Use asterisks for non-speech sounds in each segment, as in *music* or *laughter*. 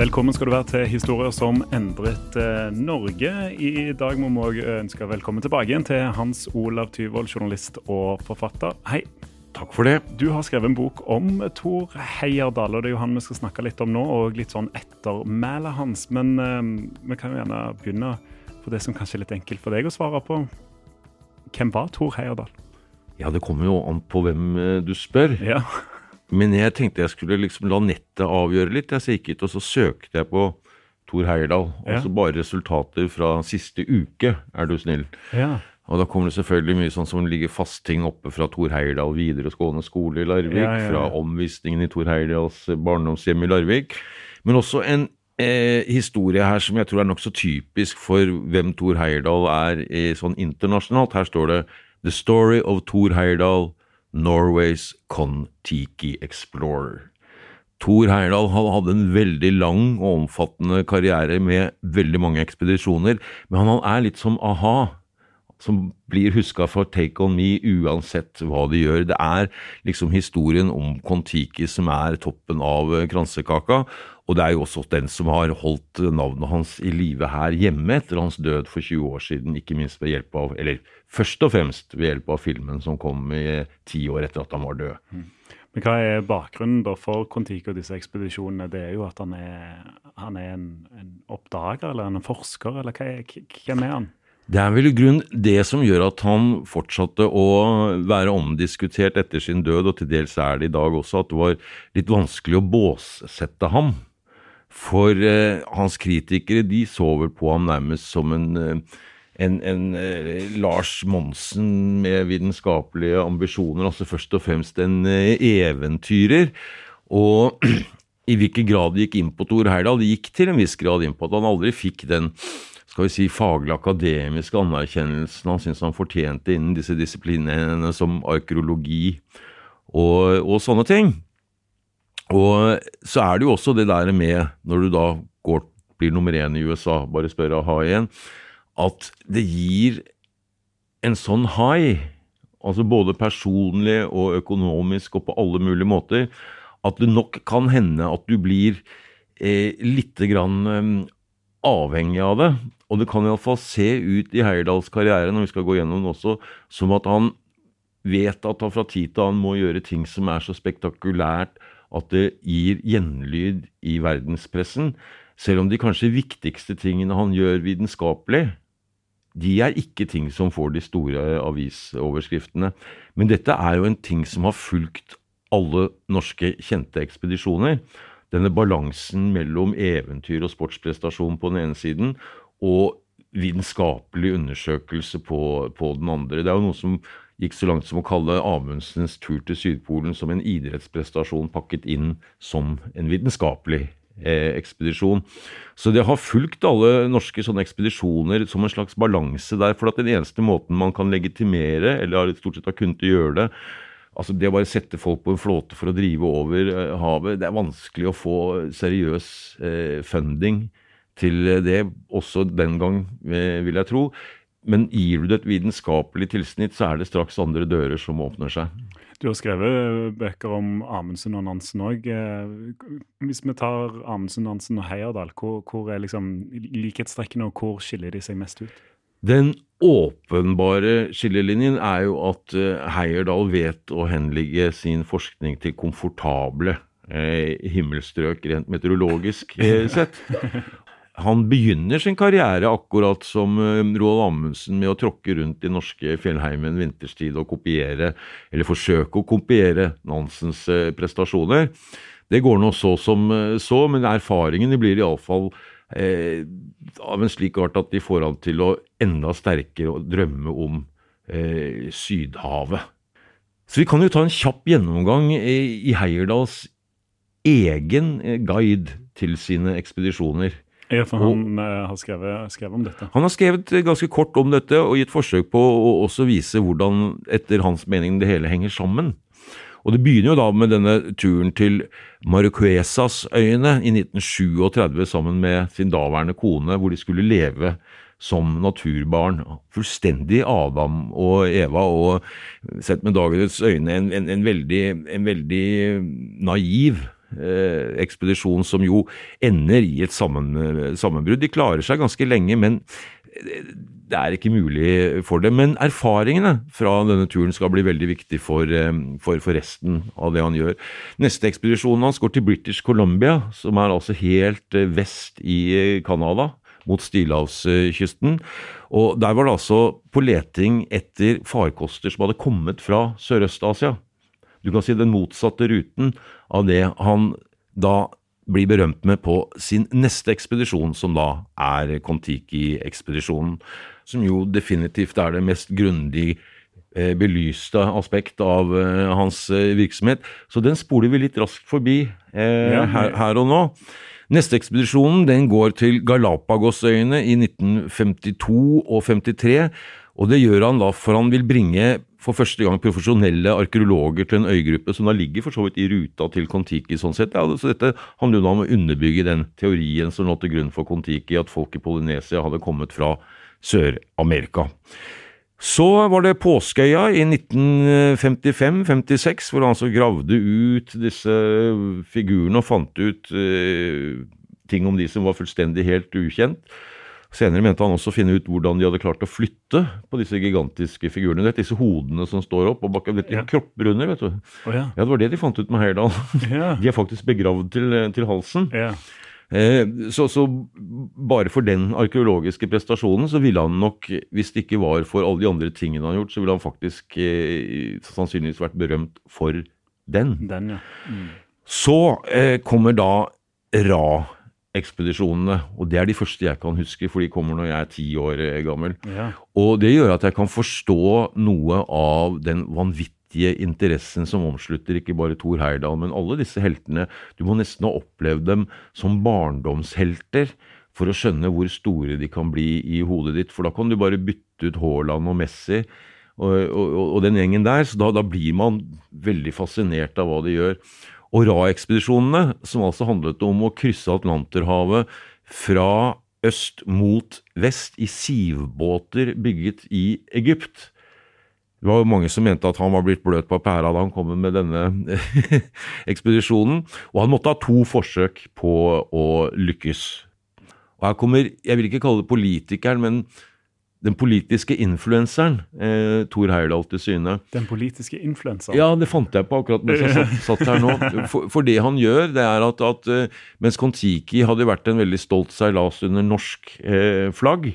Velkommen skal du være til Historier som endret eh, Norge. I dag må vi òg ønske velkommen tilbake igjen til Hans Olav Tyvold, journalist og forfatter. Hei. Takk for det. Du har skrevet en bok om Thor Heyerdahl, og det er jo han vi skal snakke litt om nå, og litt sånn ettermælet hans. Men eh, vi kan jo gjerne begynne på det som kanskje er litt enkelt for deg å svare på. Hvem var Thor Heyerdahl? Ja, det kommer jo an på hvem eh, du spør. Ja. Men jeg tenkte jeg skulle liksom la nettet avgjøre litt. Jeg gikk ut og så søkte jeg på Tor Heyerdahl. Ja. så bare resultater fra siste uke, er du snill. ja. Og da kommer det selvfølgelig mye sånn som ligger fast ting oppe fra Tor Heyerdahl videregående skole i Larvik. Ja. Fra omvisningen i Tor Heyerdahls barndomshjem i Larvik. Men også en eh, historie her som jeg tror er nokså typisk for hvem Tor Heyerdahl er eh, sånn internasjonalt. Her står det The Story of Tor Heyerdahl, Norway's Kon-Tiki Explorer. Thor Heyerdahl hadde en veldig lang og omfattende karriere med veldig mange ekspedisjoner, men han er litt som a-ha som blir huska for Take On Me uansett hva de gjør. Det er liksom historien om Kon-Tiki som er toppen av eh, kransekaka, og det er jo også den som har holdt navnet hans i live her hjemme etter hans død for 20 år siden, ikke minst ved hjelp av, eller først og fremst ved hjelp av filmen som kom i ti år etter at han var død. Men hva er bakgrunnen da for Kon-Tiki og disse ekspedisjonene? Det er jo at han er, han er en, en oppdager eller en forsker, eller hva er, hvem er han? Det er vel i grunn det som gjør at han fortsatte å være omdiskutert etter sin død, og til dels er det i dag også, at det var litt vanskelig å båssette ham. For eh, hans kritikere de så vel på ham nærmest som en, eh, en, en eh, Lars Monsen med vitenskapelige ambisjoner, altså først og fremst en eh, eventyrer. Og *clears throat* i hvilken grad det gikk inn på Thor Heyerdahl, det gikk til en viss grad inn på at han aldri fikk den skal vi si, faglig akademiske anerkjennelsen han syntes han fortjente innen disse disiplinene som arkeologi og, og sånne ting. Og så er det jo også det der med, når du da går, blir nummer én i USA, bare spør a-ha igjen, at det gir en sånn high, altså både personlig og økonomisk og på alle mulige måter, at det nok kan hende at du blir eh, lite grann eh, avhengig av det. Og det kan iallfall se ut i Heyerdahls karriere, når vi skal gå gjennom den også, som at han vet at han fra tid til annen må gjøre ting som er så spektakulært at det gir gjenlyd i verdenspressen, selv om de kanskje viktigste tingene han gjør vitenskapelig, de er ikke ting som får de store avisoverskriftene. Men dette er jo en ting som har fulgt alle norske kjente ekspedisjoner. Denne balansen mellom eventyr og sportsprestasjon på den ene siden, og vitenskapelig undersøkelse på, på den andre. Det er jo noe som gikk så langt som å kalle Amundsens tur til Sydpolen som en idrettsprestasjon pakket inn som en vitenskapelig eh, ekspedisjon. Så det har fulgt alle norske sånne ekspedisjoner som en slags balanse der. For at den eneste måten man kan legitimere, eller stort sett har kunnet gjøre det, altså det å bare sette folk på en flåte for å drive over eh, havet, det er vanskelig å få seriøs eh, funding til det, også den gang, eh, vil jeg tro. Men gir du det et vitenskapelig tilsnitt, så er det straks andre dører som åpner seg. Du har skrevet bøker om Amundsen og Nansen òg. Hvis vi tar Amundsen, Nansen og Heyerdahl, hvor, hvor er liksom likhetstrekkene, og hvor skiller de seg mest ut? Den åpenbare skillelinjen er jo at eh, Heyerdahl vet å henligge sin forskning til komfortable eh, himmelstrøk rent meteorologisk eh, sett. *laughs* Han begynner sin karriere akkurat som uh, Roald Amundsen med å tråkke rundt i norske fjellheimen vinterstid og kopiere, eller forsøke å kopiere Nansens uh, prestasjoner. Det går nå så som uh, så, men erfaringene blir iallfall eh, av en slik art at de får han til å enda sterkere drømme om eh, Sydhavet. Så vi kan jo ta en kjapp gjennomgang i Heierdals egen guide til sine ekspedisjoner. Ja, for han og, har skrevet, skrevet, om dette. Han har skrevet ganske kort om dette og gitt forsøk på å også vise hvordan, etter hans mening, det hele henger sammen. Og Det begynner jo da med denne turen til Marquesas-øyene i 1937 sammen med sin daværende kone, hvor de skulle leve som naturbarn. Fullstendig Adam og Eva, og sett med dagens øyne en, en, en, veldig, en veldig naiv Eh, ekspedisjon som jo ender i et sammen, sammenbrudd. De klarer seg ganske lenge, men det er ikke mulig for dem. Men erfaringene fra denne turen skal bli veldig viktig for, eh, for, for resten av det han gjør. Neste ekspedisjon hans går til British Columbia, som er altså helt eh, vest i Canada mot Stillehavskysten. Og Der var det altså på leting etter farkoster som hadde kommet fra Sørøst-Asia. Du kan si den motsatte ruten av det han da blir berømt med på sin neste ekspedisjon, som da er Kon-Tiki-ekspedisjonen. Som jo definitivt er det mest grundig eh, belyste aspekt av eh, hans eh, virksomhet. Så den spoler vi litt raskt forbi ja, her, her, og nå. Neste ekspedisjonen den går til Galapagosøyene i 1952 og 53. Og det gjør han da for han vil bringe for første gang profesjonelle arkeologer til en øygruppe som da ligger for så vidt i ruta til Kon-Tiki. sånn sett. Ja, så Dette handler jo da om å underbygge den teorien som lå til grunn for Kon-Tiki, at folk i Polynesia hadde kommet fra Sør-Amerika. Så var det påskeøya i 1955-56, hvor han altså gravde ut disse figurene og fant ut eh, ting om de som var fullstendig helt ukjent. Senere mente han også å finne ut hvordan de hadde klart å flytte på disse gigantiske figurene. Vet, disse hodene som står opp, og bak vet, ja. kropper under. vet du. Oh, ja. ja. Det var det de fant ut med Heyerdahl. *laughs* Ja. De er faktisk begravd til, til halsen. Ja. Eh, så, så, bare for den arkeologiske prestasjonen så ville han nok, hvis det ikke var for alle de andre tingene han har gjort, så ville han faktisk eh, sannsynligvis vært berømt for den. den ja. Mm. Så eh, kommer da Ra ekspedisjonene. Og det er de første jeg kan huske, for de kommer når jeg er ti år eh, gammel. Ja. Og det gjør at jeg kan forstå noe av den vanvittige interessen som omslutter ikke bare Thor Heyerdahl, men alle disse heltene. Du må nesten ha opplevd dem som barndomshelter for å skjønne hvor store de kan bli i hodet ditt. For da kan du bare bytte ut Haaland og Messi og, og, og den gjengen der. Så da, da blir man veldig fascinert av hva de gjør og Ra-ekspedisjonene, som altså handlet om å krysse Atlanterhavet fra øst mot vest i sivbåter bygget i Egypt. Det var jo mange som mente at han var blitt bløt på pæra da han kom med denne *laughs* ekspedisjonen, og han måtte ha to forsøk på å lykkes. Og her kommer, jeg vil ikke kalle det politikeren, men den politiske influenseren eh, Thor Heyerdahl til syne. Den politiske influenseren? Ja, det fant jeg på akkurat mens jeg satt, satt her nå. *laughs* For, for, det han gjør, det er at, at eh, mens Kon-Tiki hadde vært en veldig stolt seilas under norsk eh, flagg,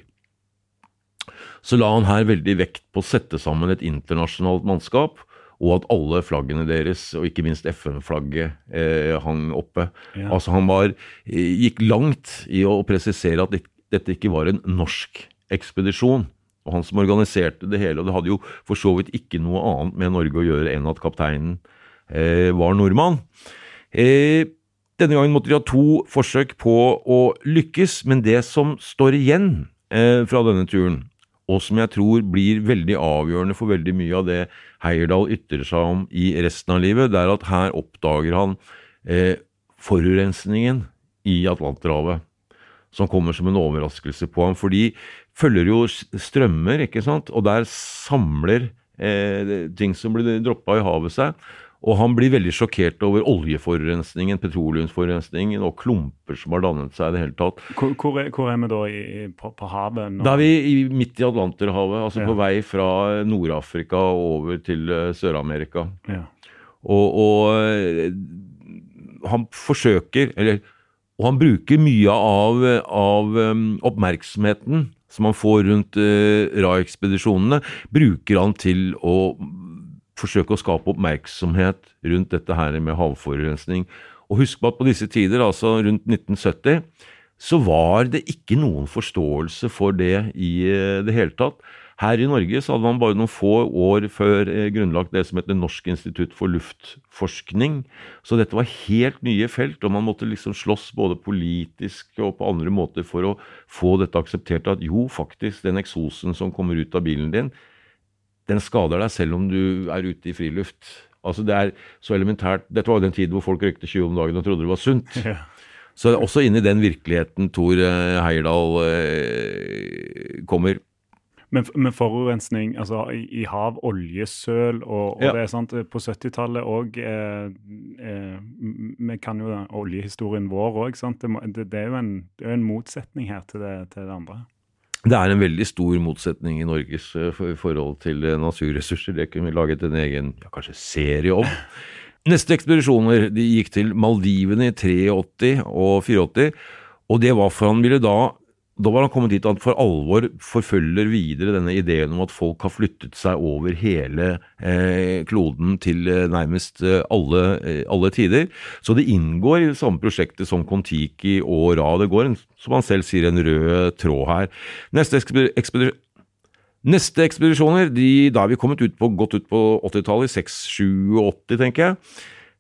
så la han her veldig vekt på å sette sammen et internasjonalt mannskap, og at alle flaggene deres, og ikke minst FN-flagget, eh, hang oppe. Ja. Altså Han var, eh, gikk langt i å presisere at dette ikke var en norsk ekspedisjon. og han som organiserte det hele. Og det hadde jo for så vidt ikke noe annet med Norge å gjøre enn at kapteinen eh, var nordmann. Eh, denne gangen måtte de ha to forsøk på å lykkes, men det som står igjen eh, fra denne turen, og som jeg tror blir veldig avgjørende for veldig mye av det Heierdal ytrer seg om i resten av livet, det er at her oppdager han eh, forurensningen i Atlanterhavet som kommer som en overraskelse på ham. For de følger jo strømmer, ikke sant, og der samler eh, ting som blir droppa i havet seg. Og han blir veldig sjokkert over oljeforurensningen, petroleumsforurensningen og klumper som har dannet seg i det hele tatt. Hvor, hvor, er, hvor er, vi da i, på, på, havet? Nå? Da er vi i, midt i Atlanterhavet, altså ja. på vei fra Nord-Afrika over til uh, Sør-Amerika. Ja. Og, og uh, han forsøker, eller og han bruker mye av, av um, oppmerksomheten som han får rundt uh, Ra-ekspedisjonene, bruker han til å forsøke å skape oppmerksomhet rundt dette her med havforurensning. Og husk på at på disse tider, altså rundt 1970, så var det ikke noen forståelse for det i uh, det hele tatt. Her i Norge så hadde man bare noen få år før eh, grunnlagt det som heter Norsk institutt for luftforskning. Så dette var helt nye felt, og man måtte liksom slåss både politisk og på andre måter for å få dette akseptert at jo, faktisk, den eksosen som kommer ut av bilen din, den skader deg selv om du er ute i friluft. Altså det er så elementært Dette var jo den tid hvor folk røykte 20 om dagen og trodde det var sunt. Ja. Så også inn i den virkeligheten Tor eh, Heyerdahl eh, kommer. Men, men, forurensning altså i, i hav, oljesøl og, og ja. det er sant, På 70-tallet òg eh, eh, Vi kan jo oljehistorien vår òg. Det, det, er jo en, det er en motsetning her til det, til det, andre. Det er en veldig stor motsetning i Norges uh, forhold til uh, naturressurser. Det kunne vi laget en egen ja, kanskje serie om. *laughs* Neste ekspedisjoner de gikk til Maldivene i 83 og 84. Og det var for han ville da da var han kommet dit at for alvor forfølger videre denne ideen om at folk har flyttet seg over hele eh, kloden til eh, nærmest eh, alle, eh, alle, tider. Så det inngår i det samme prosjektet som Kon-Tiki og Ra. Det går, som han selv sier, en rød tråd her. Neste ekspedisjon Neste ekspedisjoner, de, da er vi kommet ut på, godt ut på 80-tallet, i 6, 7 og 80, tenker jeg.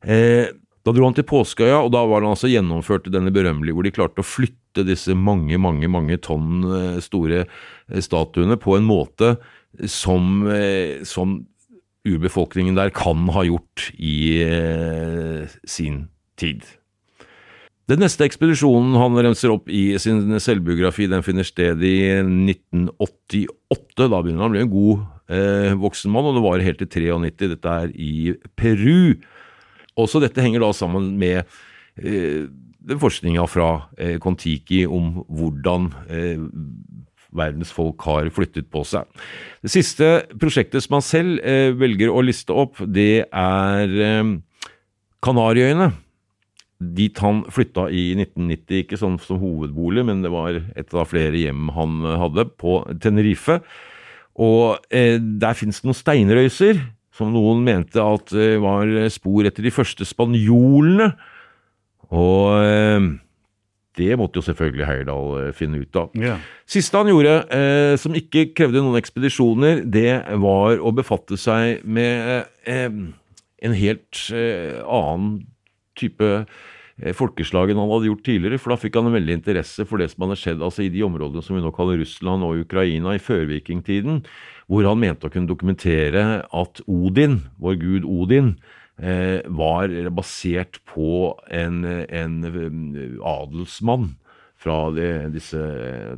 Eh, da dro han til Påskeøya, og da var han altså gjennomførte denne berømmelige hvor de klarte å flytte disse mange, mange, mange tonn eh, store eh, statuene på en måte som, eh, som urbefolkningen der kan ha gjort i sin tid. Den neste ekspedisjonen han remser opp i sin selvbiografi, den finner sted i 1988. Da begynner han å bli en god eh, voksen mann, og det var helt til 93. Dette er i Peru. Også dette henger da sammen med eh, forskninga fra eh, Kon-Tiki om hvordan eh, verdens folk har flyttet på seg. Det siste prosjektet som han selv eh, velger å liste opp, det er eh, Kanariøyene. Dit han flytta i 1990, ikke sånn som hovedbolig, men det var et av flere hjem han hadde, på Tenerife. Og eh, der finnes det noen steinrøyser, som noen mente at eh, var spor etter de første spanjolene og eh, det måtte jo selvfølgelig Heyerdahl eh, finne ut av. Yeah. Siste han gjorde, eh, som ikke krevde noen ekspedisjoner, det var å befatte seg med eh, en helt eh, annen type folkeslag enn han hadde gjort tidligere. For da fikk han en veldig interesse for det som hadde skjedd altså i de områdene som vi nå kaller Russland og Ukraina i førvikingtiden, hvor han mente å kunne dokumentere at Odin, vår gud Odin, Eh, var basert på en, en um, adelsmann fra de, disse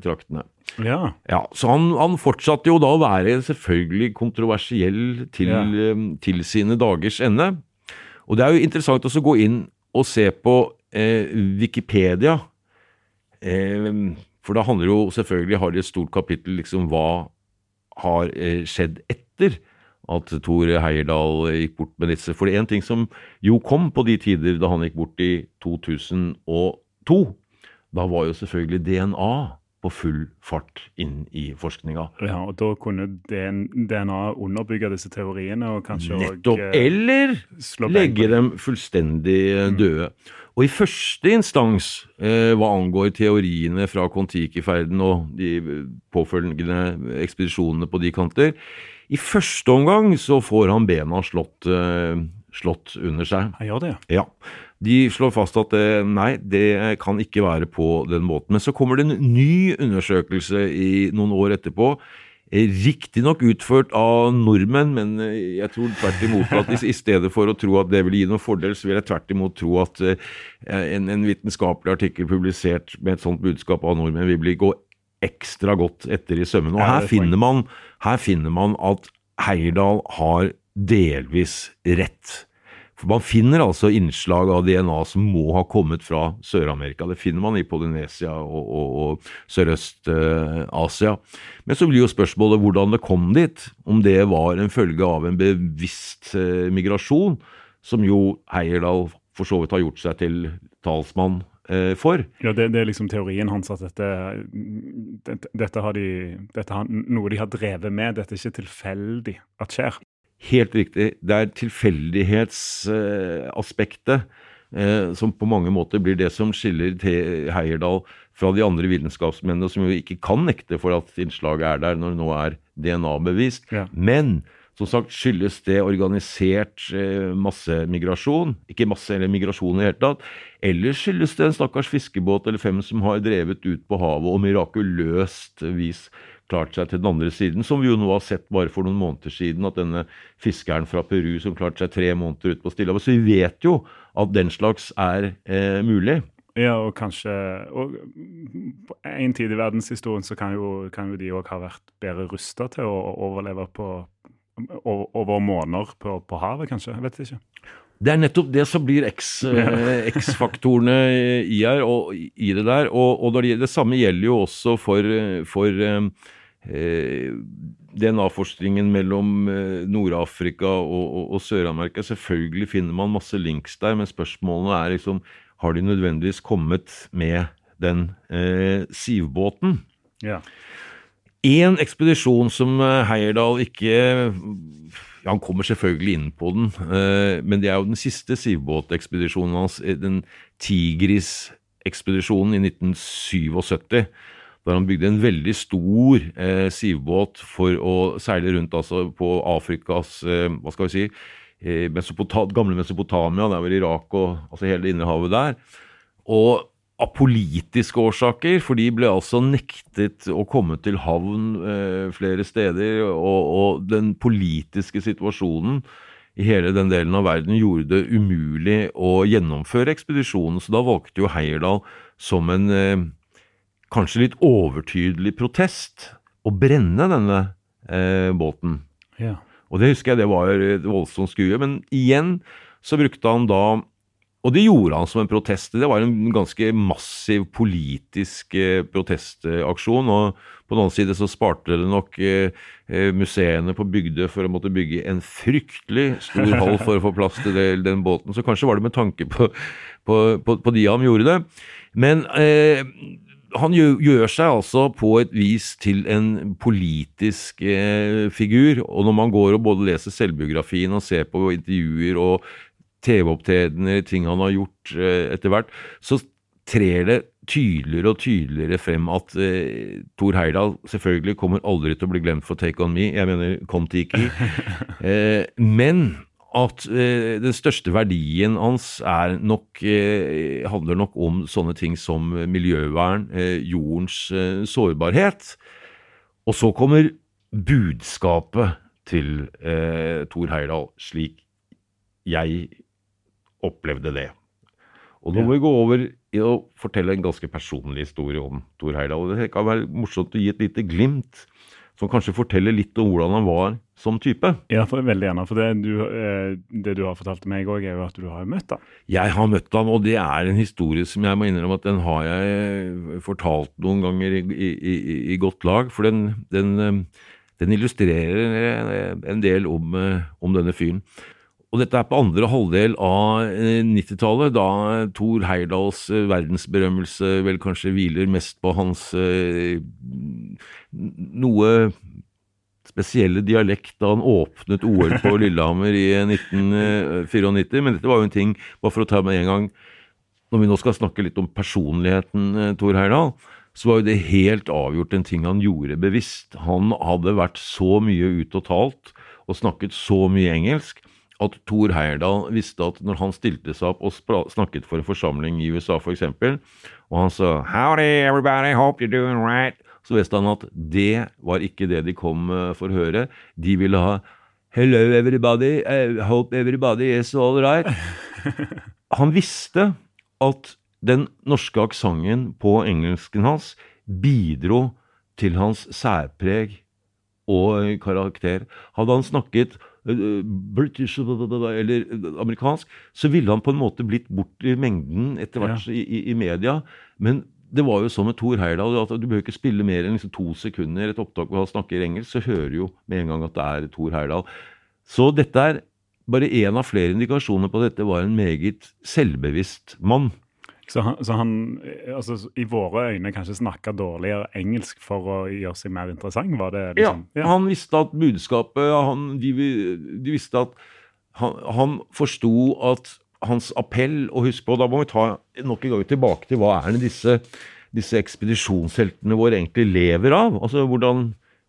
traktene. Ja. ja så han, han, fortsatte jo da å være selvfølgelig kontroversiell til, ja. Til, sine dagers ende. Og det er jo interessant også å gå inn og se på eh, Wikipedia. Eh, for da handler jo selvfølgelig, har de et stort kapittel liksom hva har eh, skjedd etter at Tore Heyerdahl gikk bort med disse. For det er en ting som jo kom på de tider da han gikk bort i 2002. Da var jo selvfølgelig DNA på full fart inn i forskninga. Ja, og da kunne DNA underbygge disse teoriene og kanskje Nettopp! Og, eh, eller legge dem fullstendig mm. Og i første instans, eh, hva angår teoriene fra Kon-Tiki-ferden og de påfølgende ekspedisjonene på de kanter, i første omgang så får han bena slått, eh, slått under seg. Han gjør det, Ja. De slår fast at eh, nei, det kan ikke være på den måten. Men så kommer det en ny undersøkelse i noen år etterpå. Riktignok utført av nordmenn, men eh, jeg tror tvert imot at i, stedet for å tro at det vil gi noen fordel, så vil jeg tvert imot tro at eh, en, en vitenskapelig artikkel publisert med et sånt budskap av nordmenn vil bli gå ekstra godt etter i sømmene. Og her er finner, man, her finner man at Heyerdahl har delvis rett. For Man finner altså innslag av DNA som må ha kommet fra Sør-Amerika. Det finner man i Polynesia og, og, og Sørøst-Asia. Men så blir jo spørsmålet hvordan det kom dit. Om det var en følge av en bevisst eh, migrasjon, som jo Heyerdahl for så vidt har gjort seg til talsmann eh, for. Ja, det, det er liksom teorien hans at dette, dette, dette, har de, dette har noe de har drevet med. Dette er ikke tilfeldig at skjer. Helt riktig. Det er tilfeldighetsaspektet eh, som på mange måter blir det som skiller Heierdal fra de andre vitenskapsmennene, som jo ikke kan nekte for at innslaget er der når det nå er DNA-bevist. Ja. Men som sagt skyldes det organisert eh, massemigrasjon, ikke masse eller migrasjon i hele tatt, eller skyldes det en stakkars fiskebåt eller fem som har drevet ut på havet og mirakuløst vis klart seg til den andre siden, som vi jo nå har sett bare for noen måneder siden, at denne fiskeren fra Peru som klarte seg tre måneder ut på Stillehavet. Så vi vet jo at den slags er eh, mulig. Ja, og kanskje og På en tid i verdenshistorien så kan jo, kan jo de òg ha vært bedre rusta til å overleve på over, måneder på, på havet, kanskje. Jeg vet ikke. Det er nettopp det som blir *laughs* eh, X-faktorene i i det der. Og, og det, det samme gjelder jo også for, for eh, DNA-forskningen mellom eh, Nord-Afrika og, og, og Sør-Amerika. Selvfølgelig finner man masse links der, men spørsmålene er liksom Har de nødvendigvis kommet med den eh, sivbåten? Ja. En ekspedisjon som eh, Heyerdahl ikke ja, Han kommer selvfølgelig inn på den, eh, men det er jo den siste sivbåtekspedisjonen hans, eh, den Tigris-ekspedisjonen i 1977. Der han bygde en veldig stor eh, sivbåt for å seile rundt altså, på Afrikas eh, hva skal vi si, eh, Mesopotam, gamle Mesopotamia, det er vel Irak og altså hele det indre havet der. Og av politiske årsaker, for de ble altså nektet å komme til havn eh, flere steder, og, og den politiske situasjonen i hele den delen av verden gjorde det umulig å gjennomføre ekspedisjonen, så da valgte jo Heyerdahl som en eh, kanskje litt overtydelig protest å brenne denne eh, båten. ja. Og det husker jeg det var et voldsomt skue. Men igjen så brukte han da Og det gjorde han som en protest. Det var en ganske massiv politisk eh, protestaksjon. Og på den annen side så sparte det nok eh, eh, museene på Bygdøy for å måtte bygge en fryktelig stor hall *laughs* for å få plass til det, den båten. Så kanskje var det med tanke på, på, på, på de han gjorde det. Men eh, han gjør, seg altså på et vis til en politisk eh, figur. Og når man går og både leser selvbiografien og ser på intervjuer og TV-opptredener, ting han har gjort eh, etter hvert, så trer det tydeligere og tydeligere frem at eh, Thor Heyerdahl selvfølgelig kommer aldri til å bli glemt for Take On Me, jeg mener Kon-Tiki, *laughs* eh, men at eh, den største verdien hans nok, eh, handler nok om sånne ting som miljøvern, eh, jordens eh, sårbarhet. Og så kommer budskapet til eh, Thor Heyerdahl, slik jeg opplevde det. Og nå må vi gå over i å fortelle en ganske personlig historie om Thor Heyerdahl. Det kan være morsomt å gi et lite glimt, som kanskje forteller litt om hvordan han var som type. Ja, for, veldig gjerne. For det du, eh, det du har fortalt meg òg, er jo at du har møtt ham. Jeg har møtt ham, og det er en historie som jeg må innrømme at den har jeg fortalt noen ganger i, i, i, i godt lag. For den, den, eh, den illustrerer en del om, eh, om denne fyren. Og dette er på andre halvdel av eh, 90-tallet, da Thor Heyerdahls eh, verdensberømmelse vel kanskje hviler mest på hans eh, noe spesielle dialekt da han åpnet OL på *laughs* Lillehammer i 1994. Men dette var jo en ting, bare for å ta med en gang når vi nå skal snakke litt om personligheten eh, Thor Heyerdahl, så var jo det helt avgjort en ting han gjorde bevisst. Han hadde vært så mye og talt og snakket så mye engelsk at Thor Heyerdahl visste at når han stilte seg opp og snakket for en forsamling i USA f.eks., og han sa 'Howdy, everybody, hope you're doing right', så visste han at det var ikke det de kom eh, for å høre. De ville ha 'Hello, everybody, I hope everybody is all right'. *laughs* Han visste at den norske aksenten på engelsken hans bidro til hans særpreg og karakter. Hadde han snakket British eller amerikansk, så ville han på en måte blitt bort i mengden etter hvert ja. i, i, media. Men det var jo sånn med Thor Heyerdahl at du behøver ikke spille mer enn liksom to sekunder et opptak hvor han snakker engelsk, så hører du jo med en gang at det er Thor Heyerdahl. Så dette er bare én av flere indikasjoner på at dette var en meget selvbevisst mann. Så han, så han altså, i våre øyne kanskje snakka dårligere engelsk for å gjøre seg mer interessant? var det liksom? ja, ja, han visste at budskapet han, de, de, visste at han, han forsto at hans appell Og husk på, da må vi ta nok en gang tilbake til hva er det disse, disse ekspedisjonsheltene våre egentlig lever av? Altså, hvordan,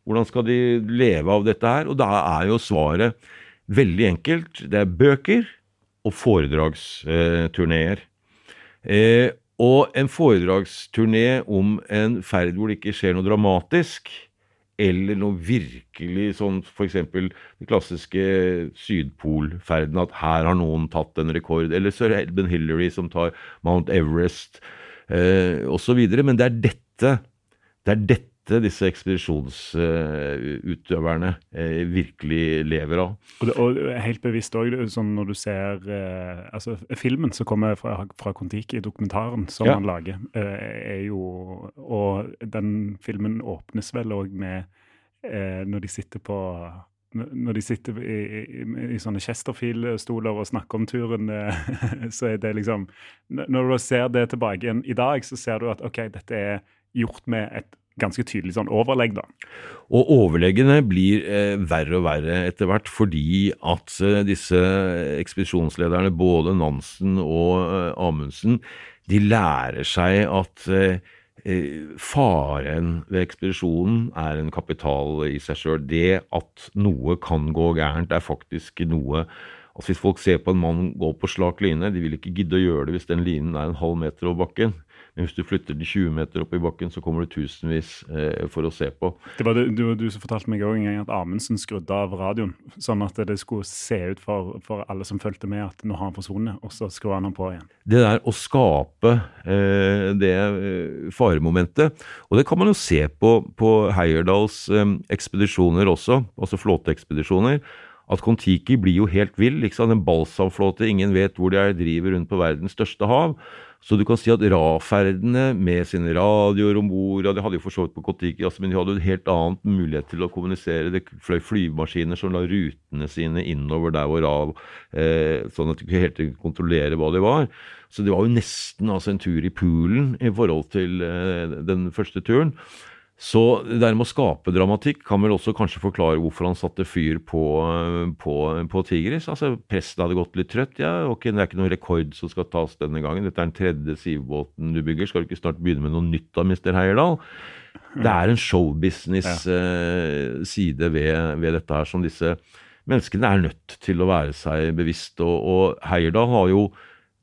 hvordan skal de leve av dette her? Og da er jo svaret veldig enkelt. Det er bøker og foredragsturneer. Eh, og en foredragsturné om en ferd hvor det ikke skjer noe dramatisk, eller noe virkelig sånn f.eks. den klassiske Sydpolferden, at her har noen tatt en rekord, eller sir Edmund Hillary som tar Mount Everest, eh, osv. Men det er dette det er dette dette disse ekspedisjonsutøverne eh, virkelig lever av. Og, og helt bevisst òg, sånn når du ser eh, altså Filmen som kommer fra, fra Kon-Tiki, dokumentaren som ja. han lager, eh, er jo Og den filmen åpnes vel òg med når de sitter på når de sitter i, i, i sånne Chesterfield-stoler og snakker om turen, *laughs* så er det liksom Når du ser det tilbake igjen i dag, så ser du at OK, dette er gjort med et ganske tydelig sånn overlegg, da. Og overleggene blir eh, verre og verre etter hvert fordi at eh, disse ekspedisjonslederne, både Nansen og eh, Amundsen, de lærer seg at eh, eh, faren ved ekspedisjonen er en kapital i seg sjøl. Det at noe kan gå gærent, er faktisk noe Altså Hvis folk ser på en mann gå på slak line, de vil ikke gidde å gjøre det hvis den linen er en halv meter over bakken. Men hvis du flytter de 20 meter opp i bakken, så kommer det tusenvis eh, for å se på. Det var du, du, som fortalte meg en gang at Amundsen skrudde av radioen, sånn at det skulle se ut for, for alle som fulgte med, at nå har han forsvunnet, og så skrur han ham på igjen. Det der å skape eh, det eh, faremomentet, og det kan man jo se på, på Heyerdahls eh, ekspedisjoner også, altså flåteekspedisjoner at Kon-Tiki blir jo helt vill. Liksom. En balsamflåte, ingen vet hvor de er, driver rundt på verdens største hav. Så du kan si at RA-ferdene med sine radioer om bord ja, De hadde jo for så vidt på Kon-Tiki, altså, men de hadde en helt annen mulighet til å kommunisere. Det fløy flymaskiner som la rutene sine innover der hvor RA eh, Sånn at du ikke helt kontrollere hva det var. Så det var jo nesten altså, en tur i poolen i forhold til eh, den første turen. Så det der med å skape dramatikk kan vel også kanskje forklare hvorfor han satte fyr på, på, på Tigris. Altså, Presten hadde gått litt trøtt. ja, ok, Det er ikke noen rekord som skal tas denne gangen. Dette er den tredje sivbåten du bygger. Skal du ikke snart begynne med noe nytt da, Mr. Heierdal? Det er en showbusiness-side ja. ved, ved, dette her som disse menneskene er nødt til å være seg bevisst. Og, og Heierdal har jo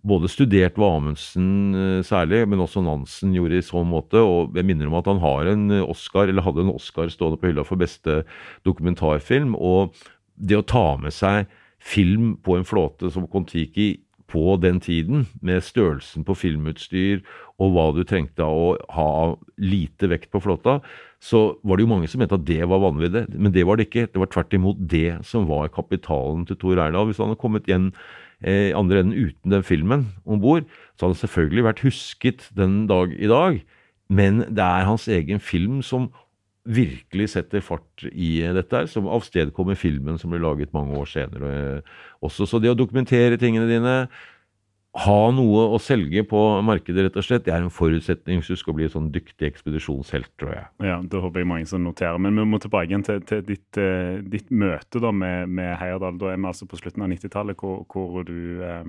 både studert hva Amundsen eh, særlig, men også Nansen gjorde i så måte. Og jeg minner om at han har en Oscar, eller hadde en Oscar stående på hylla for beste dokumentarfilm. Og det å ta med seg film på en flåte som Kon-Tiki på den tiden, med størrelsen på filmutstyr og hva du trengte å ha lite vekt på flåta, så var det jo mange som mente at det var vanvittig. Men det var det ikke. Det var tvert imot det som var kapitalen til Tor Eirdal. Hvis han hadde kommet igjen eh, andre enden uten den filmen om bord, så hadde han selvfølgelig vært husket den dag i dag. Men det er hans egen film som virkelig setter fart i dette, her, som avstedkommer filmen som ble laget mange år senere eh, også. Så det å dokumentere tingene dine, ha noe å selge på markedet, rett og slett, det er en forutsetning hvis du skal bli en sånn dyktig ekspedisjonshelt, tror jeg. Ja, Det håper jeg mange som noterer. Men vi må tilbake igjen til, til ditt, uh, ditt, møte da med, med Heyerdahl. Da er vi altså på slutten av 90-tallet, hvor, hvor, du uh,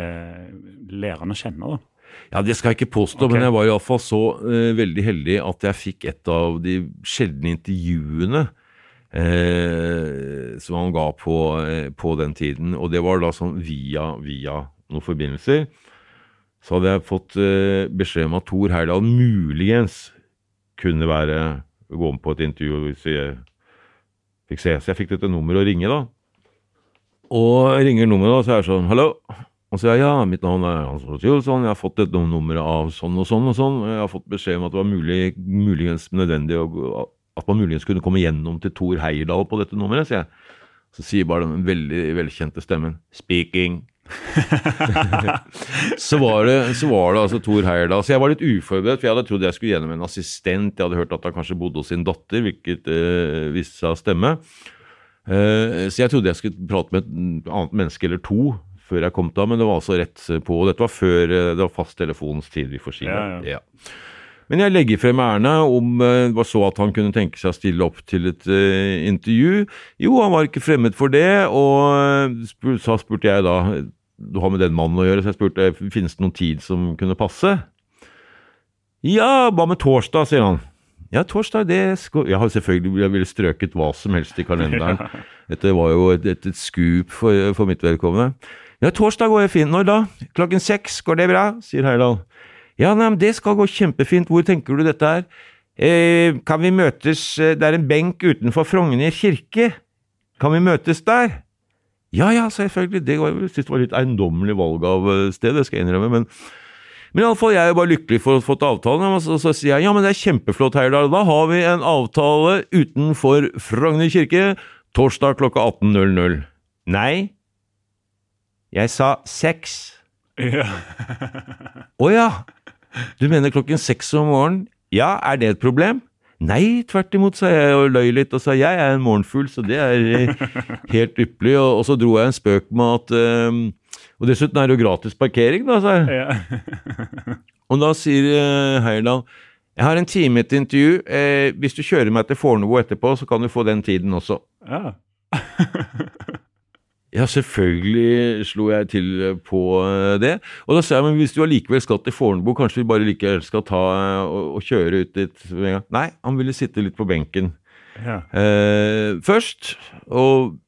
eh, lærer han å kjenne. da. Ja, det skal jeg ikke påstå, okay. men jeg var iallfall så eh, veldig heldig at jeg fikk et av de sjeldne intervjuene eh, som han ga på, eh, på den tiden. Og det var da sånn via, via noen forbindelser. Så hadde jeg fått eh, beskjed om at Thor Heyerdahl muligens kunne være gå med på et intervju hvis jeg fikk se. Så jeg fikk dette nummeret å ringe, da. Og jeg ringer nummeret, da, så er jeg sånn Hallo? Og så sier jeg ja, mitt navn er Hans Olav jeg har fått et nummer av sånn og sånn og sånn. Jeg har fått beskjed om at det var mulig, muligens nødvendig å, at man muligens kunne komme gjennom til Thor Heyerdahl på dette nummeret, sier jeg. Så sier bare den veldig velkjente stemmen 'speaking'. *laughs* så, var det, så var det altså Thor Heyerdahl. Så jeg var litt uforberedt, for jeg hadde trodd jeg skulle gjennom en assistent. Jeg hadde hørt at han kanskje bodde hos sin datter, hvilket eh, viste seg å stemme. Eh, så jeg trodde jeg skulle prate med et annet menneske eller to før jeg kom til ham, men det var altså rett på. Og dette var før eh, det var fast telefonstid, vi får si. Ja, ja. Ja. Men jeg legger frem ærend om eh, det var så at han kunne tenke seg å stille opp til et uh, intervju. Jo, han var ikke fremmed for det, og eh, så spurte jeg da Du har med den mannen å gjøre, så jeg spurte finnes det noen tid som kunne passe. Ja, hva med torsdag, sier han. Ja, torsdag, det skal Jeg har selvfølgelig jeg ville strøket hva som helst i kalenderen. *laughs* Dette var jo et, et, et skup for, for mitt vedkommende. Ja, torsdag går jeg fint. Når da? Klokken seks, går det bra? sier Heyerdahl. Ja, nei, men det skal gå kjempefint. Hvor tenker du dette er? Eh, kan vi møtes eh, Det er en benk utenfor Frogner kirke. Kan vi møtes der? Ja, ja, selvfølgelig. Det var, jeg synes det var litt eiendommelig valg av eh, sted, det skal jeg innrømme. Men, men iallfall, jeg er jo bare lykkelig for å ha fått avtalen. Og så, så sier jeg ja, men det er kjempeflott, Heyerdahl. Da har vi en avtale utenfor Frogner kirke torsdag klokka 18.00. Nei, jeg sa seks. Ja. Å ja, du mener klokken seks om morgenen? Ja, er det et problem? Nei, tvert imot, sa jeg og løy litt og sa jeg er en morgenfugl, så det er eh, *laughs* helt ypperlig. Og, og så dro jeg en spøk med at um, Og dessuten er det jo gratis parkering, da, sa jeg. Ja. *laughs* Og da sier uh, Heyerdahl jeg har en time til intervju. Eh, hvis du kjører meg til Fornebu etterpå, så kan du få den tiden også. ja. *laughs* Ja, selvfølgelig slo jeg til på eh, det. Og da sa jeg, men hvis du allikevel skal til Fornebu, kanskje vi bare likevel skal ta eh, og, og kjøre ut dit med en gang? Nei, han ville sitte litt på benken ja. eh, først. Og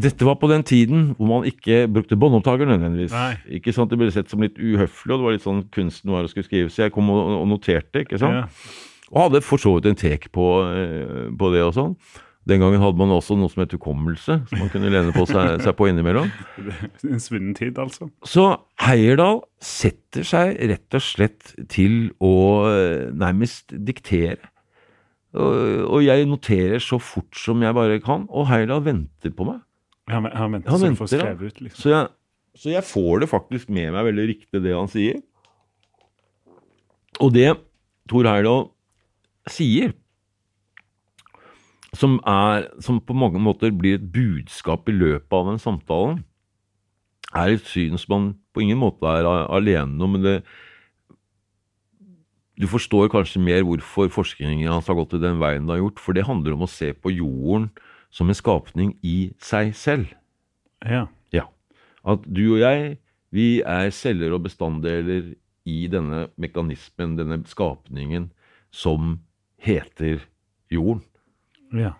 dette var på den tiden hvor man ikke brukte båndopptaker nødvendigvis. Nei. Ikke sant, Det ble sett som litt uhøflig, og det var litt sånn kunsten var å skulle skrive. Så jeg kom og, og noterte, ikke sant. Ja. Og hadde for så vidt en tek på, eh, på det og sånn. Den gangen hadde man også noe som het hukommelse, som man kunne lene på seg, seg på innimellom. *laughs* En svunnen tid, altså. Så Heierdal setter seg rett og slett til å eh, nærmest diktere. Og, og jeg noterer så fort som jeg bare kan, og Heierdal venter på meg. Han, han venter Han så venter, ja. skrevet ut, liksom. Så jeg, så jeg får det faktisk med meg veldig riktig, det han sier. Og det Tor Heierdal sier, som, er, som på mange måter blir et budskap i løpet av den samtalen, er et syn som man på ingen måte er alene om. men det du forstår kanskje mer hvorfor forskningen hans har gått i den veien det har gjort, for det handler om å se på jorden som en skapning i seg selv. Ja. Ja. At du og jeg, vi er celler og bestanddeler i denne mekanismen, denne skapningen, som heter jorden. Ja.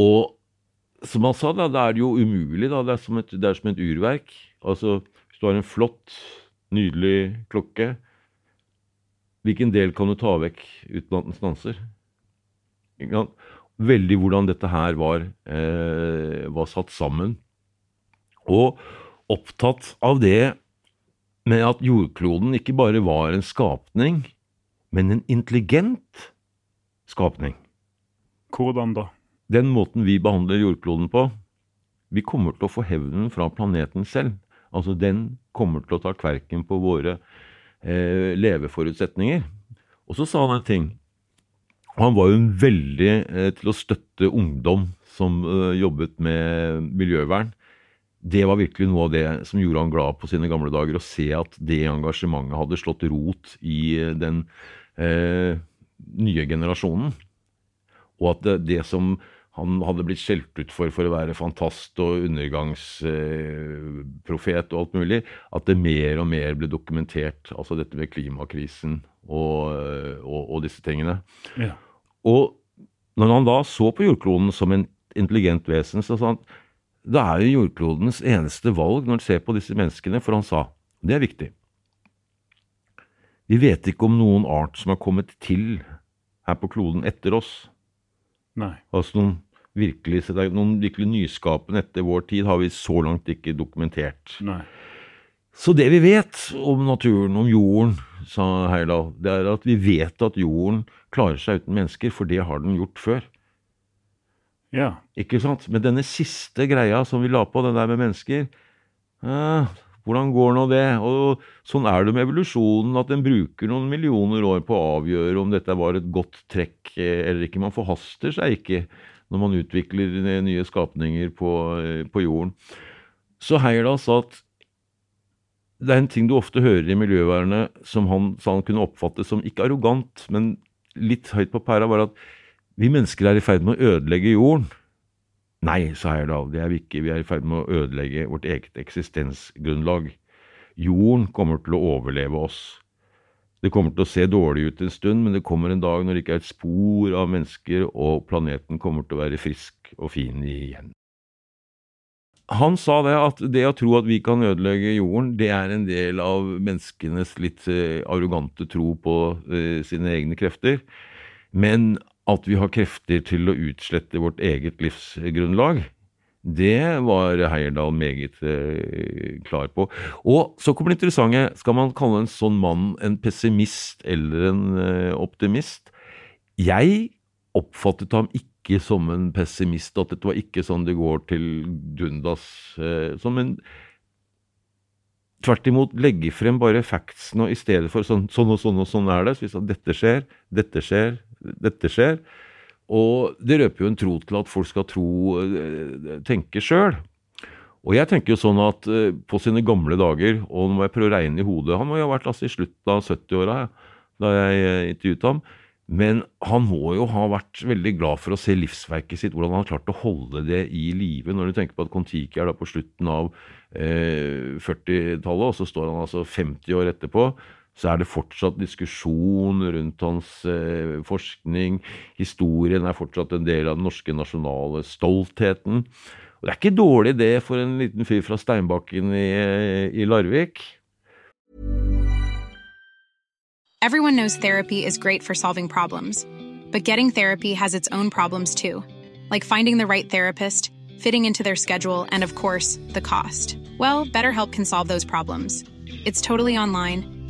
Og som han sa, da, det er jo umulig. da, Det er som et, er som et urverk. Altså, hvis du har en flott, nydelig klokke, hvilken del kan du ta vekk uten at den stanser? Veldig hvordan dette her var, eh, var satt sammen. Og opptatt av det med at jordkloden ikke bare var en skapning, men en intelligent skapning Hvordan da? den måten vi behandler jordkloden på, vi kommer til å få hevnen fra planeten selv. Altså, den kommer til å ta kverken på våre eh, leveforutsetninger. Og så sa han en ting. Han var jo veldig eh, til å støtte ungdom som eh, jobbet med miljøvern. Det var virkelig noe av det som gjorde han glad på sine gamle dager. Å se at det engasjementet hadde slått rot i eh, den eh, nye generasjonen. Og at det, det som han hadde blitt skjelt ut for for å være fantast og undergangsprofet og alt mulig, at det mer og mer ble dokumentert, altså dette med klimakrisen og, og, og disse tingene. Ja. Og når han da så på jordkloden som en intelligent vesen, så sa han det er jo jordklodens eneste valg når han ser på disse menneskene, for han sa det er viktig. Vi vet ikke om noen art som har kommet til her på kloden etter oss. Nei. Altså noen virkelig, noen virkelig nyskapende etter vår tid har vi så langt ikke dokumentert. Nei. Så det vi vet om naturen, om jorden, sa Heyerdahl, det er at vi vet at jorden klarer seg uten mennesker, for det har den gjort før. Ja. Ikke sant? Men denne siste greia som vi la på, den der med mennesker eh, Hvordan går nå det? Og sånn er det med evolusjonen, at den bruker noen millioner år på å avgjøre om dette var et godt trekk eh, eller ikke. Man forhaster seg ikke når man utvikler nye skapninger på, eh, på jorden. Så Heyerdahl sa at det er en ting du ofte hører i miljøvernet som han sa han kunne oppfatte som ikke arrogant, men litt høyt på pæra, var at vi mennesker er i ferd med å ødelegge jorden. Nei, sa Heyerdahl, det er vi ikke. Vi er i ferd med å ødelegge vårt eget eksistensgrunnlag. Jorden kommer til å overleve oss. Det kommer til å se dårlig ut en stund, men det kommer en dag når det ikke er et spor av mennesker, og planeten kommer til å være frisk og fin igjen. Han sa det at det å tro at vi kan ødelegge jorden, det er en del av menneskenes litt eh, arrogante tro på eh, sine egne krefter. Men at vi har krefter til å utslette vårt eget livsgrunnlag, det var Heyerdahl meget eh, klar på. Og så kommer det interessante. Skal man kalle en sånn mann en pessimist eller en eh, optimist? Jeg oppfattet ham ikke som en pessimist, at dette var ikke sånn det går til dundas. Eh, som en tvert imot legge frem bare factsene, og i stedet for sånn, sånn og sånn og sånn er det. Så vi sa dette skjer, dette skjer, dette skjer. Og det røper jo en tro til at folk skal tro, eh, tenke sjøl. Og jeg tenker jo sånn at eh, på sine gamle dager, og nå må jeg prøve å regne i hodet Han må jo ha vært altså, i slutten av 70-åra da jeg eh, intervjuet ham. Men han må jo ha vært veldig glad for å se livsverket sitt, hvordan han har klart å holde det i live. Når du tenker på at Kon-Tiki er da på slutten av eh, 40-tallet, og så står han altså 50 år etterpå, så er det fortsatt diskusjon rundt hans eh, forskning. Historien er fortsatt en del av den norske nasjonale stoltheten. Og det er ikke dårlig det for en liten fyr fra Steinbakken i, i Larvik. Everyone knows therapy is great for solving problems, but getting therapy has its own problems too, like finding the right therapist, fitting into their schedule, and of course, the cost. Well, BetterHelp can solve those problems. It's totally online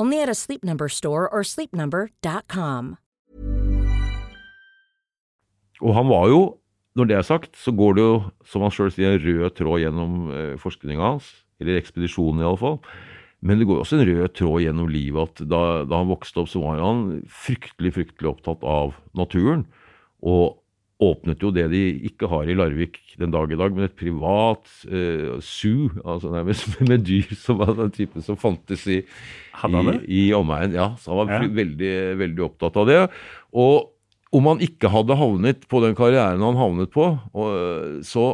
Only at a Sleep Number store or sleepnumber.com. Og han var jo, når det er sagt, så går det jo, som han sjøl sier, en rød tråd gjennom eh, forskninga hans. Eller ekspedisjonen, iallfall. Men det går jo også en rød tråd gjennom livet at da, da han vokste opp, så var han fryktelig, fryktelig opptatt av naturen. Og åpnet jo det de ikke har i Larvik den dag i dag, men et privat eh, zoo, altså nærmest *laughs* med dyr som var den typen som fantes i, i, i omegn. Ja, så han var Ja. veldig, veldig opptatt av det. Og om han ikke hadde havnet på den karrieren han havnet på, og, så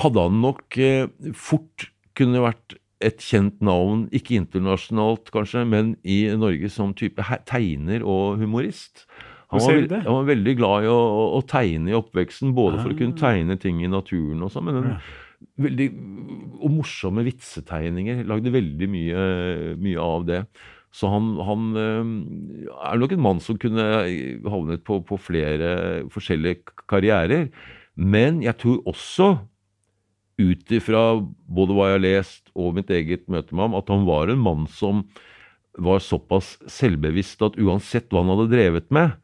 hadde han nok eh, fort kunne vært et kjent navn, ikke internasjonalt kanskje, men i Norge som type tegner og humorist. Han var, han var veldig glad i å, å, å tegne i oppveksten, både for å kunne Ah. tegne ting i naturen og sånn, men en, veldig, og morsomme vitsetegninger. Lagde veldig mye, mye av det. Så han, han eh, er nok en mann som kunne havnet på, på flere forskjellige karrierer. Men jeg tror også, ut ifra både hva jeg har lest og mitt eget møte med ham, at han var en mann som var såpass selvbevisst at uansett hva han hadde drevet med,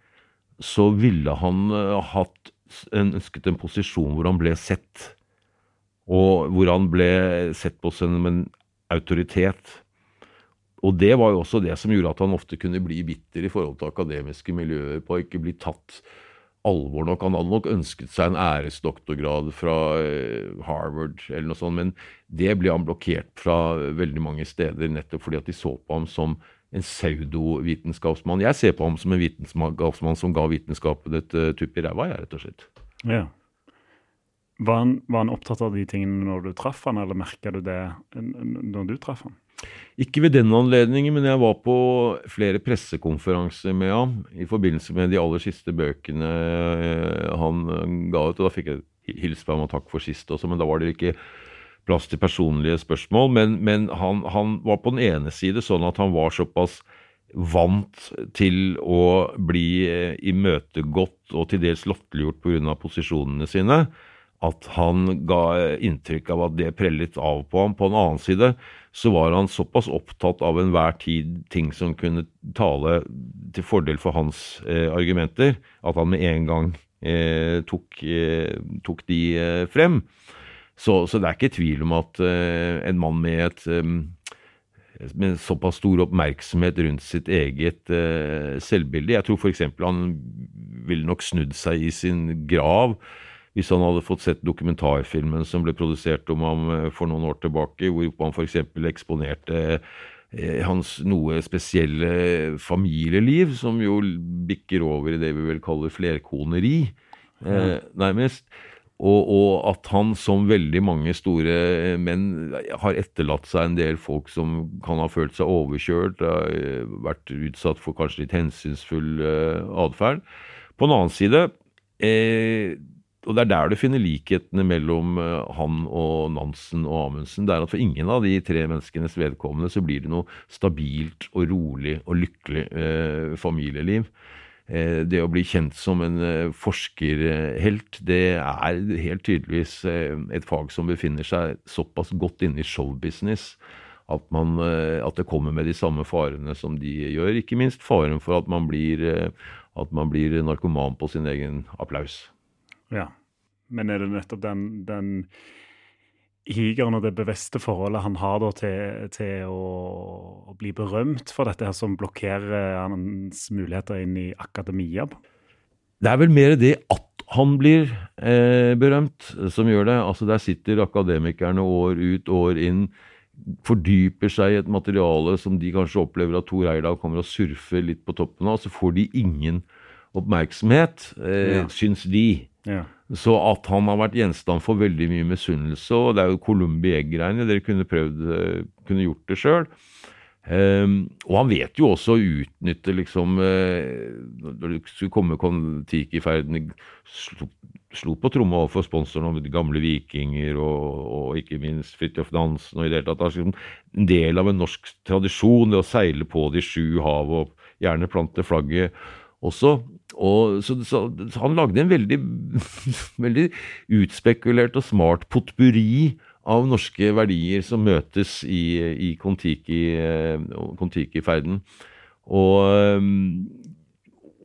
så ville han eh, hatt en, ønsket en posisjon hvor han ble sett. Og hvor han ble sett på som en autoritet. Og det var jo også det som gjorde at han ofte kunne bli bitter i forhold til akademiske miljøer, på å ikke bli tatt alvor nok. Han hadde nok ønsket seg en æresdoktorgrad fra eh, Harvard eller noe sånt, men det ble han blokkert fra veldig mange steder, nettopp fordi at de så på ham som en pseudovitenskapsmann. Jeg ser på ham som en vitenskapsmann som ga vitenskapen et uh, tupp i ræva, rett og slett. Ja. Var han, var han opptatt av de tingene når du traff han, eller merka du det når du traff han? Ikke ved den anledningen, men jeg var på flere pressekonferanser med ham i forbindelse med de aller siste bøkene eh, han ga ut. og Da fikk jeg hilse på ham og takk for sist også, men da var det ikke plass til personlige spørsmål. Men, men han, han var på den ene side sånn at han var såpass vant til å bli eh, imøtegått og til dels latterliggjort pga. posisjonene sine, at han ga inntrykk av at det prellet av på ham. På den annen side så var han såpass opptatt av enhver tid ting som kunne tale til fordel for hans eh, argumenter, at han med en gang eh, tok, eh, tok de eh, frem. Så, så det er ikke tvil om at uh, en mann med et um, med såpass stor oppmerksomhet rundt sitt eget uh, selvbilde. Jeg tror f.eks. han ville nok snudd seg i sin grav hvis han hadde fått sett dokumentarfilmen som ble produsert om ham for noen år tilbake, hvor han f.eks. eksponerte hans noe spesielle familieliv, som jo bikker over i det vi vel kaller flerkoneri, eh, nærmest. Og, og at han, som veldig mange store menn, har etterlatt seg en del folk som kan ha følt seg overkjørt, eh, vært utsatt for kanskje litt hensynsfull eh, atferd. På den annen side eh, og det er der du finner likhetene mellom eh, han og Nansen og Amundsen. Det er at for ingen av de tre menneskenes vedkommende så blir det noe stabilt og rolig og lykkelig eh, familieliv. Eh, det å bli kjent som en eh, forskerhelt, det er helt tydeligvis eh, et fag som befinner seg såpass godt inne i showbusiness at, man, at det kommer med de samme farene som de gjør. Ikke minst faren for at man blir, at man blir narkoman på sin egen applaus. Ja. Men er det nettopp den, den higeren og det bevisste forholdet han har til, til å bli berømt for dette her, som blokkerer hans muligheter inn i akademia? Det er vel mer det at han blir eh, berømt som gjør det. Altså Der sitter akademikerne år ut, år inn, fordyper seg i et materiale som de kanskje opplever at Tor Eirdal kommer og surfer litt på toppen av, så får de ingen oppmerksomhet, eh, Ja. syns de. Ja. Så at han har vært gjenstand for veldig mye misunnelse, og det er jo Columbi Egg-greiene, dere kunne prøvd, eh, kunne gjort det sjøl. og han vet jo også å utnytte liksom uh, Når det skulle komme Kon-Tiki-ferden, slo, slo på tromma overfor sponsoren om gamle vikinger og, og ikke minst Fridtjof Nansen og i det hele tatt. Liksom en del av en norsk tradisjon, det å seile på de sju hav og gjerne plante flagget også. Og, så, så, han lagde en veldig, *laughs* veldig utspekulert og smart potpurri av norske verdier som møtes i, i eh, Kon-Tiki-ferden. Og um,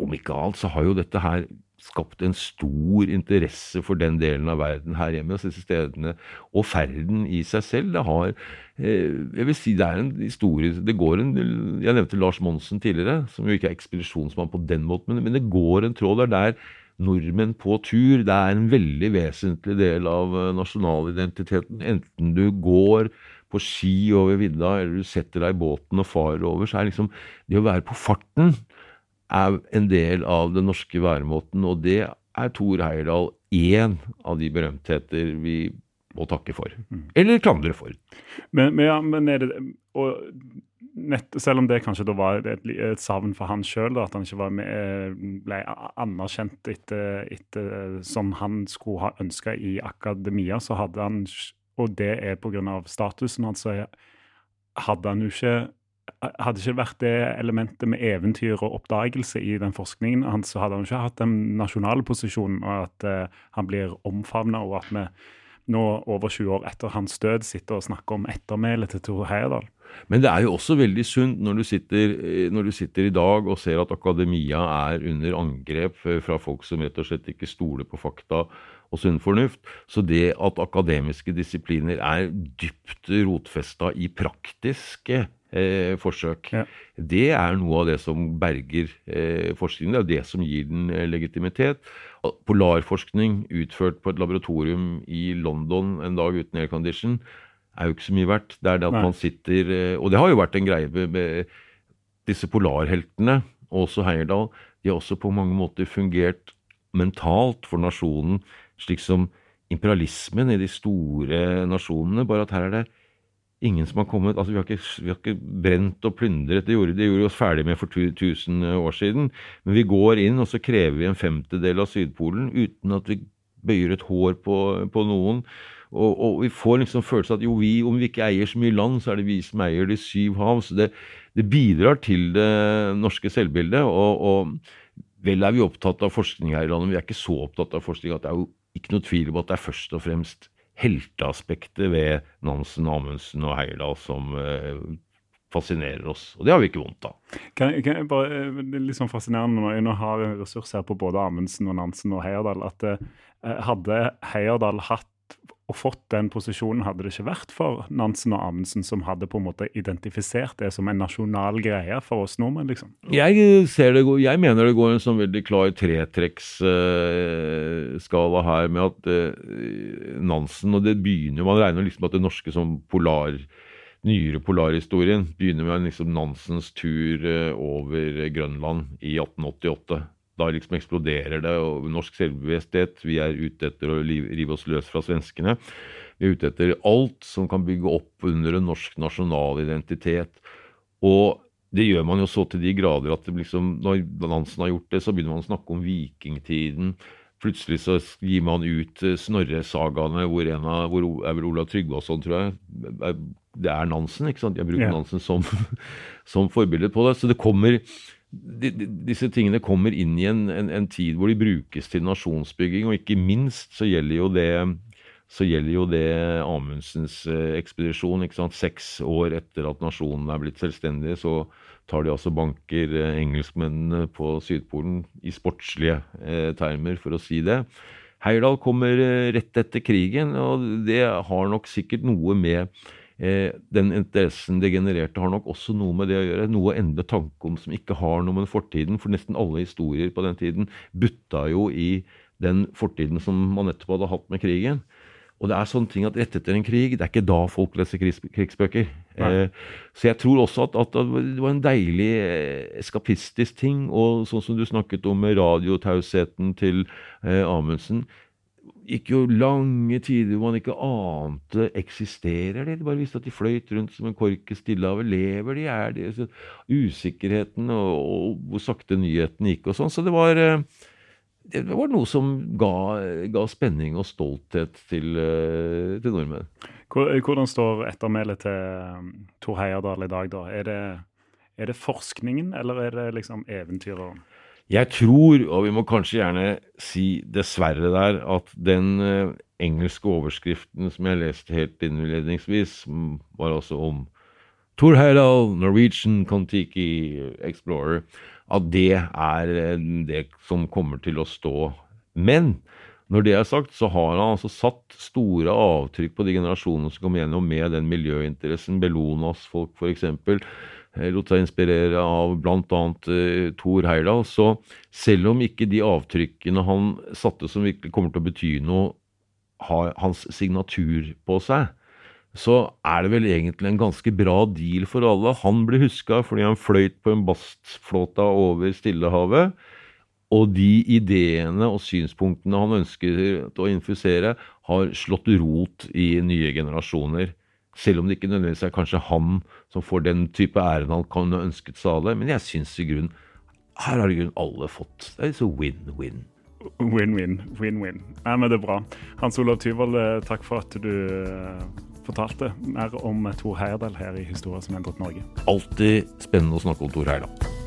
om ikke annet så har jo dette her skapt en stor interesse for den delen av verden her hjemme, altså disse stedene. Og ferden i seg selv, det har eh, Jeg vil si det er en historie Det går en Jeg nevnte Lars Monsen tidligere, som jo ikke er ekspedisjonsmann på den måten, men, men det går en tråd der der nordmenn på tur. Det er en veldig vesentlig del av eh, nasjonalidentiteten. Enten du går på ski over vidda, eller du setter deg i båten og farer over, så er liksom det å være på farten er en del av den norske væremåten. Og det er Thor Heyerdahl én av de berømtheter vi må takke for. Eller klandre for. Men, men, ja, men er det og nett, Selv om det kanskje da var et, et savn for han sjøl, at han ikke var med, eh, ble anerkjent etter, etter som han skulle ha ønska i akademia, så hadde han Og det er pga. statusen hans, så hadde han jo ikke hadde ikke vært det elementet med eventyr og oppdagelse i den forskningen hans, så hadde han ikke hatt den nasjonale posisjonen, og at uh, han blir omfavna, og at vi nå over 20 år etter hans død sitter og snakker om ettermælet til Tor Heyerdahl. Men det er jo også veldig sunt når du, sitter, når du sitter i dag og ser at akademia er under angrep fra folk som rett og slett ikke stoler på fakta og sunn fornuft. Så det at akademiske disipliner er dypt rotfesta i praktiske eh, forsøk, ja. det er noe av det som berger eh, forskningen. Det er det som gir den eh, legitimitet. Polarforskning utført på et laboratorium i London en dag uten aircondition er jo ikke så mye verdt. Det er det at Nei. man sitter eh, Og det har jo vært en greie med, med disse polarheltene, også Heyerdahl. De har også på mange måter fungert mentalt for nasjonen, slik som imperialismen i de store nasjonene. Bare at her er det ingen som har kommet altså Vi har ikke, vi har ikke brent og plyndret. Det gjorde, det gjorde oss ferdig med for 1000 år siden. Men vi går inn, og så krever vi en femtedel av Sydpolen uten at vi bøyer et hår på, på noen. Og, og, vi får liksom følelsen at jo, vi, om vi ikke eier så mye land, så er det vi som eier de syv hav. Så det, det bidrar til det norske selvbildet. Og, og, vel er vi opptatt av forskning her i landet, men vi er ikke så opptatt av forskning at det er jo ikke noe tvil om at det er først og fremst helteaspektet ved Nansen, Amundsen og Heyerdahl som eh, fascinerer oss. Og det har vi ikke vondt av. Kan, kan jeg bare, eh, det er litt sånn fascinerende når jeg nå har en ressurs her på både Amundsen og Nansen og Heyerdahl, at eh, hadde Heyerdahl hatt og fått den posisjonen, hadde det ikke vært for Nansen og Amundsen, som hadde på en måte identifisert det som en nasjonal greie for oss nordmenn? liksom? Jeg, det, jeg mener det går en sånn veldig klar tretrekksskala her, med at uh, Nansen og det begynner, Man regner liksom at det norske som polar nyere polarhistorien begynner med liksom Nansens tur uh, over Grønland i 1888 da liksom eksploderer det, og norsk selvbevissthet Vi er ute etter å rive oss løs fra svenskene. Vi er ute etter alt som kan bygge opp under en norsk nasjonal identitet. Og det gjør man jo så til de grader at liksom, når Nansen har gjort det, så begynner man å snakke om vikingtiden. Plutselig så gir man ut eh, Snorre-sagaene, hvor, en av, hvor er vel Olav Tryggvason, tror jeg. Det er Nansen, ikke sant? Jeg bruker yeah. Nansen som, *laughs* som forbilde på det. Så det kommer disse tingene kommer inn i en, en, en, tid hvor de brukes til nasjonsbygging, og ikke minst så gjelder jo det, så gjelder jo det Amundsens eh, ekspedisjon. ikke sant? Seks år etter at nasjonen er blitt selvstendig, så tar de altså banker eh, engelskmennene på Sydpolen i sportslige eh, termer, for å si det. Heyerdahl kommer eh, rett etter krigen, og det har nok sikkert noe med den interessen det genererte, har nok også noe med det å gjøre. Noe å endre tanke om som ikke har noe med fortiden. For nesten alle historier på den tiden butta jo i den fortiden som man nettopp hadde hatt med krigen. Og det er sånne ting at rett etter en krig, det er ikke da folk leser krigs, krigsbøker. Eh, så jeg tror også at, at, det var en deilig eh, eskapistisk ting. Og sånn som du snakket om med radiotausheten til eh, Amundsen gikk jo lange tider hvor man ikke ante eksisterer de. De bare visste at de fløyt rundt som en kork i Stillehavet. Lever de? Er de? Så usikkerheten og, og, hvor sakte nyheten gikk og sånn. Så det var, eh, det var noe som ga, ga spenning og stolthet til, eh, til nordmenn. Hvordan står ettermælet til Tor Heyerdahl i dag, da? Er det, er det forskningen, eller er det liksom eventyret? Jeg tror, og vi må kanskje gjerne si dessverre der, at den uh, engelske overskriften som jeg leste helt innledningsvis, var altså om Tor Heyerdahl, Norwegian Contiki Explorer, at det er uh, det som kommer til å stå. Men når det er sagt, så har han altså satt store avtrykk på de generasjonene som kom gjennom med den miljøinteressen. Bellonas folk, f.eks. eh, lot seg inspirere av bl.a. Uh, Thor Heyerdahl. Så selv om ikke de avtrykkene han satte som virkelig kommer til å bety noe, har hans signatur på seg, så er det vel egentlig en ganske bra deal for alle. Han blir huska fordi han fløyt på en bastflåta over Stillehavet. Og de ideene og synspunktene han ønsker å infusere, har slått rot i nye generasjoner. Selv om det ikke nødvendigvis er kanskje han som får den type æren han kan ha ønsket seg av det. Men jeg syns i grunnen her har i grunnen alle fått. Det er så win-win. Win-win. Win-win. Nei, men det er bra. Hans Olav Tyvold, eh, takk for at du eh, fortalte mer om Tor Heyerdahl her i Historia som endret Norge. Alltid spennende å snakke om Tor Heyerdahl.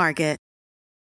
Market.